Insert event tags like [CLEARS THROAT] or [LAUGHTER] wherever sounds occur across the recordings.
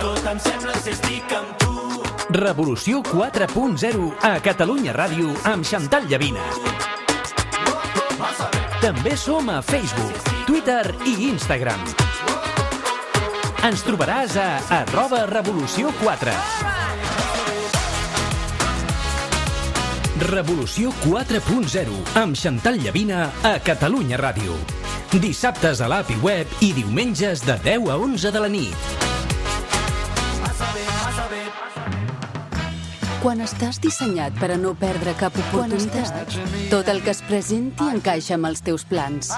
Tot em sembla si estic amb tu. Revolució 4.0 a Catalunya Ràdio amb Xantal Llavina. També som a Facebook, Twitter i Instagram. Ens trobaràs a arroba revolució 4. Revolució 4.0 amb Xantal Llavina a Catalunya Ràdio. Dissabtes a l'app i web i diumenges de 10 a 11 de la nit. Quan estàs dissenyat per a no perdre cap oportunitat, tot el que es presenti encaixa amb els teus plans.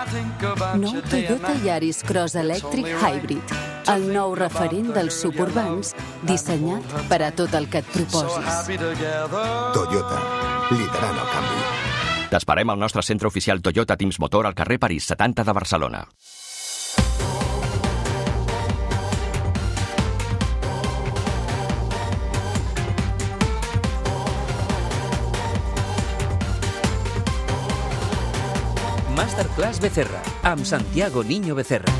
Nou Toyota Yaris Cross Electric Hybrid, el nou referent dels suburbans, dissenyat per a tot el que et proposis. Toyota, liderant el canvi. T'esperem al nostre centre oficial Toyota Teams Motor al carrer París 70 de Barcelona. Masterclass Becerra, amb Santiago Niño Becerra.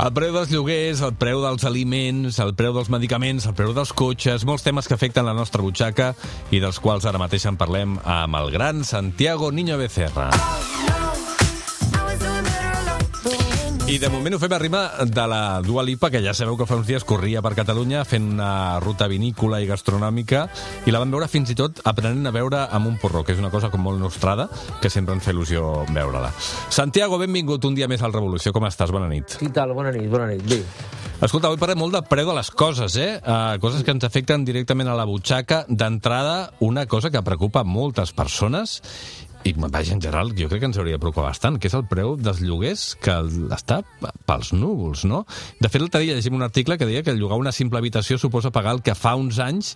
El preu dels lloguers, el preu dels aliments, el preu dels medicaments, el preu dels cotxes, molts temes que afecten la nostra butxaca i dels quals ara mateix en parlem amb el gran Santiago Niño Becerra. I de moment ho fem a rima de la Dua Lipa, que ja sabeu que fa uns dies corria per Catalunya fent una ruta vinícola i gastronòmica i la vam veure fins i tot aprenent a veure amb un porró, que és una cosa com molt nostrada, que sempre ens fa il·lusió veure-la. Santiago, benvingut un dia més al Revolució. Com estàs? Bona nit. Què tal? Bona nit, bona nit. Bé. Escolta, avui parlem molt del preu de les coses, eh? Uh, coses que ens afecten directament a la butxaca. D'entrada, una cosa que preocupa moltes persones i vaja, en general, jo crec que ens hauria de preocupar bastant, que és el preu dels lloguers que està pels núvols, no? De fet, l'altre dia llegim un article que deia que llogar una simple habitació suposa pagar el que fa uns anys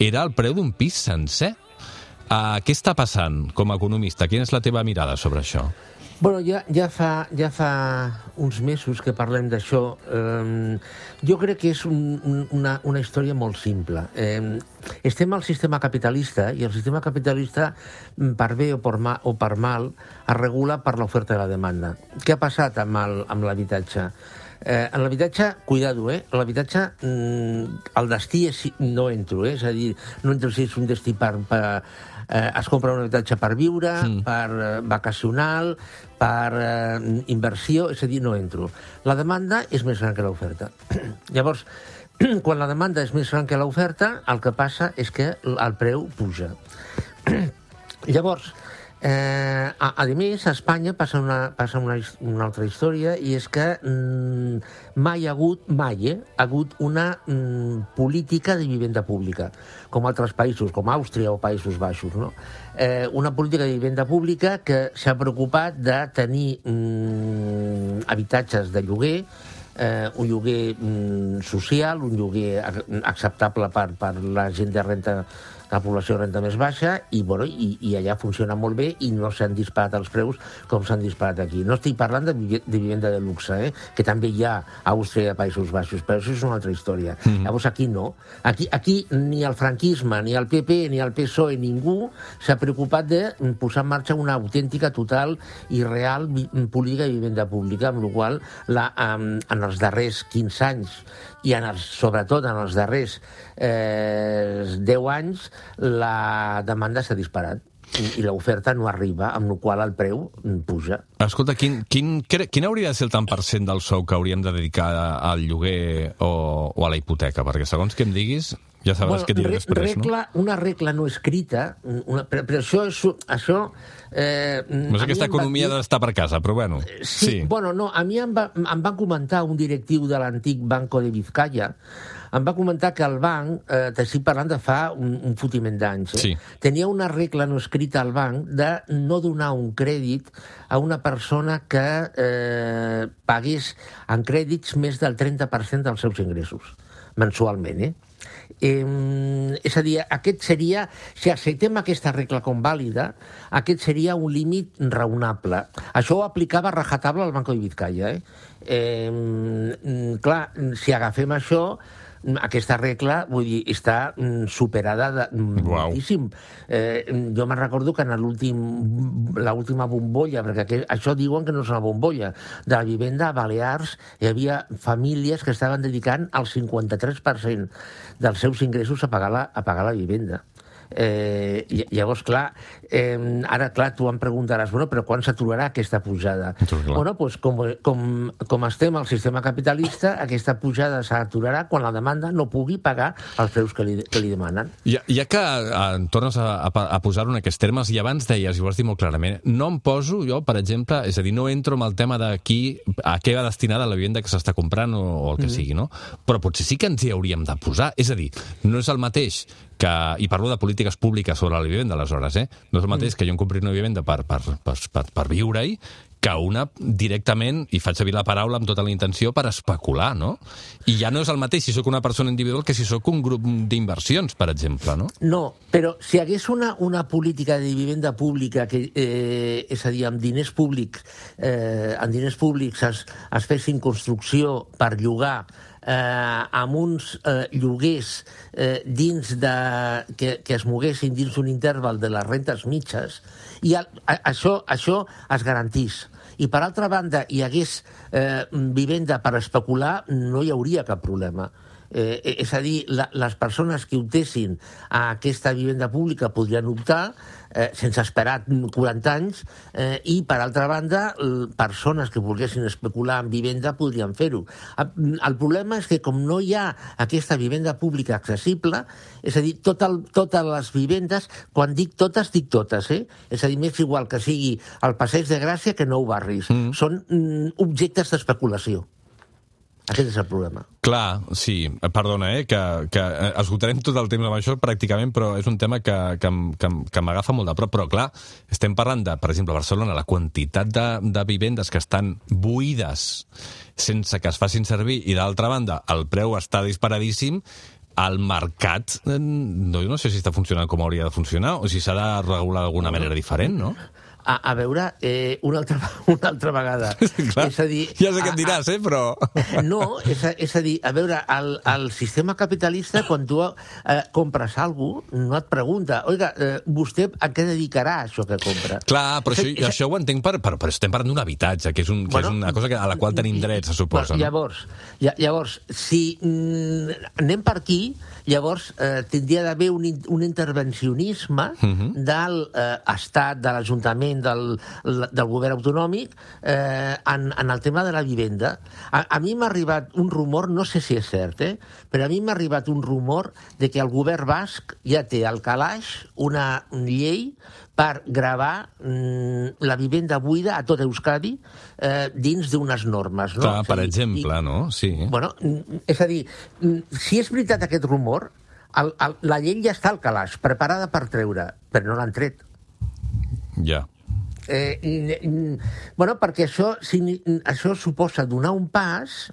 era el preu d'un pis sencer. Uh, què està passant com a economista? Quina és la teva mirada sobre això? Bueno, ja, ja, fa, ja fa uns mesos que parlem d'això. Eh, jo crec que és un, un, una, una història molt simple. Eh, estem al sistema capitalista i el sistema capitalista, mm, per bé o per, ma, o per mal, es regula per l'oferta i la demanda. Què ha passat amb l'habitatge? Eh, en l'habitatge, cuidado, eh? L'habitatge, mm, el destí és, no entro, eh? És a dir, no entro si és un destí per... per eh, es compra un habitatge per viure, mm. per eh, vacacional, per eh, inversió, és a dir, no entro. La demanda és més gran que l'oferta. [CLEARS THROAT] Llavors, [CLEARS THROAT] quan la demanda és més gran que l'oferta, el que passa és que el preu puja. [CLEARS THROAT] Llavors, eh, a, a més, a Espanya passa, una, passa una, una altra història i és que mm, mai ha hagut, mai, eh, ha hagut una mm, política de vivenda pública, com altres països, com Àustria o Països Baixos, no? Eh, una política de vivenda pública que s'ha preocupat de tenir mm, habitatges de lloguer, eh, un lloguer mm, social, un lloguer ac- acceptable per, per la gent de renta la població de renta més baixa i, bueno, i, i allà funciona molt bé i no s'han disparat els preus com s'han disparat aquí. No estic parlant de, de vivenda de luxe, eh? que també hi ha a Àustria i a Països Baixos, però això és una altra història. Mm -hmm. Llavors aquí no. Aquí, aquí ni el franquisme, ni el PP, ni el PSOE, ningú s'ha preocupat de posar en marxa una autèntica, total i real política de vivenda pública, amb la qual la, um, en els darrers 15 anys i en els, sobretot en els darrers eh, 10 anys la demanda s'ha disparat i, i l'oferta no arriba, amb la qual el preu puja. Escolta, quin, quin, quin hauria de ser el tant per cent del sou que hauríem de dedicar al lloguer o, o a la hipoteca? Perquè segons que em diguis, ja sabràs què diré re- després, regla, Una regla no escrita, una, però, però això... És, això eh, no? No mi aquesta va economia dir- d'estar per casa, però bueno. Sí, sí. bueno, no, a mi em va, em va comentar un directiu de l'antic Banco de Vizcaya, em va comentar que el banc, eh, t'estic parlant de fa un, un fotiment d'anys, eh? Sí. tenia una regla no escrita al banc de no donar un crèdit a una persona que eh, pagués en crèdits més del 30% dels seus ingressos, mensualment, eh? Eh, és a dir, aquest seria, si acceptem aquesta regla com vàlida, aquest seria un límit raonable. Això ho aplicava a rajatabla al Banco de Vizcaya. Eh? Eh, clar, si agafem això, aquesta regla, vull dir, està mm, superada de, mm, moltíssim. Eh, mm, jo me'n recordo que en l'últim l'última bombolla, perquè que, això diuen que no és una bombolla, de la vivenda a Balears hi havia famílies que estaven dedicant el 53% dels seus ingressos a pagar la, a pagar la vivenda. Eh, llavors, clar, eh, ara, clar, tu em preguntaràs, bueno, però quan s'aturarà aquesta pujada? Clar. Bueno, doncs com, com, com estem al sistema capitalista, aquesta pujada s'aturarà quan la demanda no pugui pagar els preus que li, que li demanen. Ja, ja que eh, tornes a, a, a posar-ho en aquests termes, i abans deies, i ho has dit molt clarament, no em poso jo, per exemple, és a dir, no entro amb el tema de qui, a què va destinada la vivenda que s'està comprant o, o el que mm -hmm. sigui, no? Però potser sí que ens hi hauríem de posar. És a dir, no és el mateix que, i parlo de polítiques públiques sobre la vivenda, aleshores, eh? no és el mateix que jo em compri una vivenda per, per, per, per, per viure-hi que una directament, i faig servir la paraula amb tota la intenció, per especular, no? I ja no és el mateix si sóc una persona individual que si sóc un grup d'inversions, per exemple, no? No, però si hi hagués una, una política de vivenda pública, que, eh, és a dir, amb diners públics, eh, amb diners públics es, es fessin construcció per llogar eh, amb uns eh, lloguers eh, dins de, que, que es moguessin dins un interval de les rentes mitges, i el, a, això, això es garantís. I, per altra banda, hi hagués eh, vivenda per especular, no hi hauria cap problema. Eh, és a dir, la, les persones que optessin a aquesta vivenda pública podrien optar eh, sense esperar 40 anys eh, i, per altra banda, persones que volguessin especular en vivenda podrien fer-ho. El, el problema és que com no hi ha aquesta vivenda pública accessible, és a dir, tot el, totes les vivendes, quan dic totes, dic totes, eh? És a dir, m'és igual que sigui el Passeig de Gràcia que nou barris. Mm. Són mm, objectes d'especulació. Aquest és el problema. Clar, sí, perdona, eh, que, que esgotarem tot el temps amb això pràcticament, però és un tema que, que, que, que m'agafa molt de prop. Però, clar, estem parlant de, per exemple, a Barcelona, la quantitat de, de vivendes que estan buides sense que es facin servir, i d'altra banda, el preu està disparadíssim, el mercat, eh, no, no sé si està funcionant com hauria de funcionar, o si s'ha de regular d'alguna manera diferent, no? A, a veure, eh, una, altra, [LAUGHS] una altra vegada. [LAUGHS] Clar, és a dir... ja sé què em diràs, eh, però... [LAUGHS] No, és a, és a dir, a veure, el, el sistema capitalista, quan tu eh, compres alguna cosa, no et pregunta, oiga, eh, vostè a què dedicarà això que compra? Clar, però això, És- això ho entenc, per, per, però estem parlant d'un habitatge, que és, un, que Bueno, és una cosa que, a la qual tenim dret, se suposa. Bueno, no? llavors, lla- llavors, si mm, anem per aquí, llavors eh, tindria d'haver un, un intervencionisme Mhm. del eh, Estat, de l'Ajuntament, del, del govern autonòmic eh, en, en el tema de la vivenda. A, a mi m'ha arribat un rumor, no sé si és cert, eh, però a mi m'ha arribat un rumor de que el govern basc ja té al calaix una llei per gravar mm, la vivenda buida a tot Euskadi eh, dins d'unes normes. No? Clar, per dir, exemple, i- no? Sí. Bueno, mm, és a dir, mm, si és veritat aquest rumor, el, el, la llei ja està al calaix, preparada per treure, però no l'han tret. Ja. Eh, bueno, perquè això, això suposa donar un pas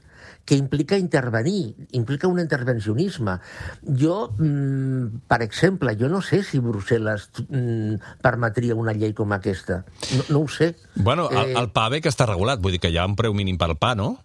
que implica intervenir, implica un intervencionisme. Jo, mm, per exemple, jo no sé si Brussel·les mm, permetria una llei com aquesta. No, no ho sé. Bueno, el, Eh, el pa bé que està regulat, vull dir que hi ha un preu mínim pel pa, no?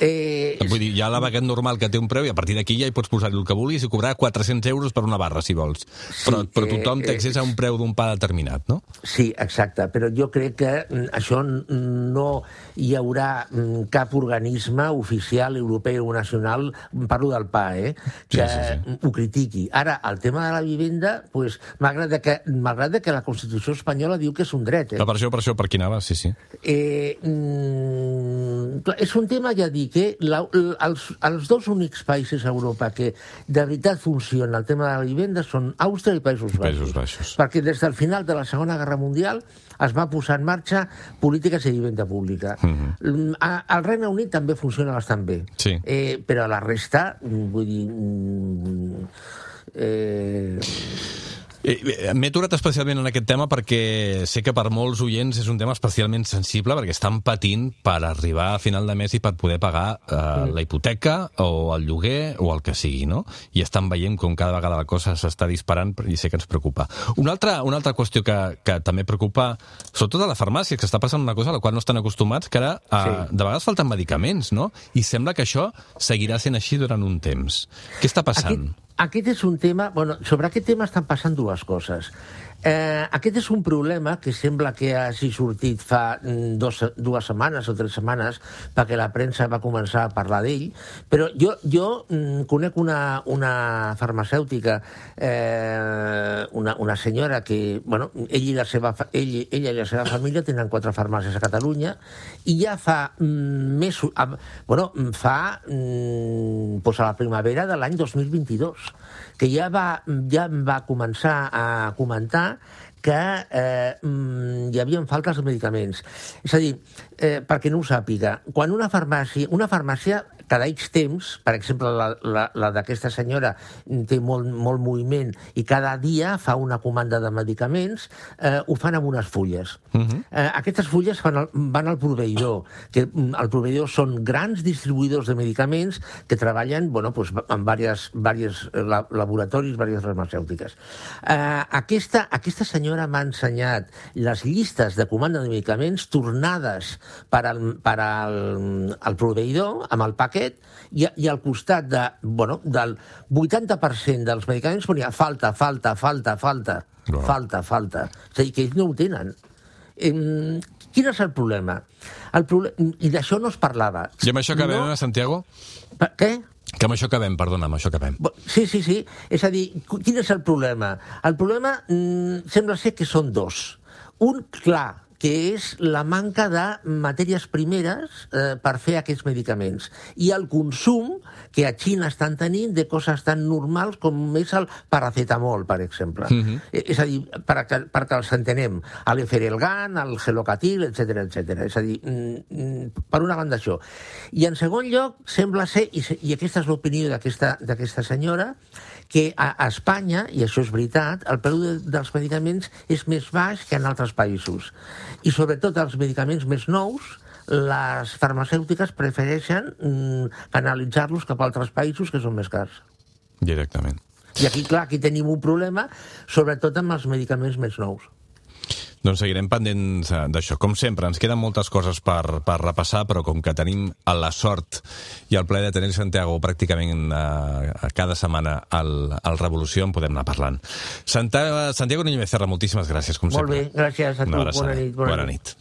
Eh, Vull dir, hi ha la baguet normal que té un preu i a partir d'aquí ja hi pots posar el que vulguis i cobrar 400 euros per una barra, si vols. Però, però eh, tothom té eh, accés a un preu d'un pa determinat, no? Sí, exacte, però jo crec que mm, això no hi haurà mm, cap organisme oficial, europeu o nacional, parlo del PA, eh, que Sí, sí, sí. ho critiqui. Ara, el tema de la vivenda, pues, malgrat de que, malgrat de que la Constitució espanyola diu que és un dret, eh? Però per això, per això, per aquí anava, sí, sí. Eh, mm, és un tema, ja dic, eh, la, els, els dos únics països a Europa que de veritat funciona el tema de la vivenda són Àustria i Països Baixos. Països Baixos. Perquè des del final de la Segona Guerra Mundial es va posar en marxa polítiques de vivenda pública. Mm Al Regne Unit també funciona bastant bé. Sí. Eh, però a la resta, vull dir... mm, eh, M'he aturat especialment en aquest tema perquè sé que per molts oients és un tema especialment sensible perquè estan patint per arribar a final de mes i per poder pagar eh, mm. la hipoteca o el lloguer o el que sigui, no? I estan veient com cada vegada la cosa s'està disparant i sé que ens preocupa. Una altra, una altra qüestió que, que també preocupa, sobretot a la farmàcia, que està passant una cosa a la qual no estan acostumats, que ara eh, Sí. de vegades falten medicaments, no? I sembla que això seguirà sent així durant un temps. Què està passant? Aquest, aquest és un tema... Bueno, sobre aquest tema estan passant dues coses. Eh, aquest és un problema que sembla que hagi sortit fa mm, dos, dues setmanes o tres setmanes perquè la premsa va començar a parlar d'ell, però jo, jo mm, conec una, una farmacèutica, eh, una, una senyora que, bueno, ell i la seva, ell, ella i la seva família tenen quatre farmàcies a Catalunya i ja fa mm, més... Bueno, fa mm, pues a la primavera de l'any 2022 que ja va, ja va començar a comentar que eh, mm, hi havia faltes de medicaments. És a dir, eh, perquè no ho sàpiga, quan una farmàcia, una farmàcia cada X temps, per exemple, la, la, la d'aquesta senyora té molt, molt moviment i cada dia fa una comanda de medicaments, eh, ho fan amb unes fulles. Uh -huh. eh, aquestes fulles fan el, van al proveïdor, que mm, el proveïdor són grans distribuïdors de medicaments que treballen bueno, pues, en diversos, diversos la, laboratoris, diverses farmacèutiques. Eh, aquesta, aquesta senyora m'ha ensenyat les llistes de comanda de medicaments tornades per al, per al, al proveïdor amb el paquet i, i al costat de, bueno, del 80% dels medicaments ponia falta, falta, falta, falta, Wow. falta, falta. És a dir, que ells no ho tenen. Em, quin és el problema? El proble I d'això no es parlava. I amb això acabem, No, no... Santiago? per- què? Que amb això acabem, perdona, amb això acabem. Sí, sí, sí. És a dir, quin és el problema? El problema mm, sembla ser que són dos. Un, clar, que és la manca de matèries primeres eh, per fer aquests medicaments i el consum que a Xina estan tenint de coses tan normals com és el paracetamol, per exemple. Mm -hmm. És a dir, perquè, perquè els entenem, l'eferelgan, el gelocatil, etc etc. És a dir, mm, mm, per una banda això. I en segon lloc, sembla ser, i, i aquesta és l'opinió d'aquesta senyora, que a, a Espanya, i això és veritat, el preu de, dels medicaments és més baix que en altres països. I sobretot els medicaments més nous, les farmacèutiques prefereixen mm, canalitzar-los cap a altres països que són més cars. Directament. I aquí, clar, aquí tenim un problema, sobretot amb els medicaments més nous. Doncs seguirem pendents eh, d'això. Com sempre, ens queden moltes coses per, per repassar, però com que tenim la sort i el plaer de tenir Santiago pràcticament eh, cada setmana al, al Revolució, en podem anar parlant. Santa, Santiago Niño Becerra, moltíssimes gràcies, com Molt sempre. bé, gràcies a tu. Bona nit. Bona, Bona nit. nit.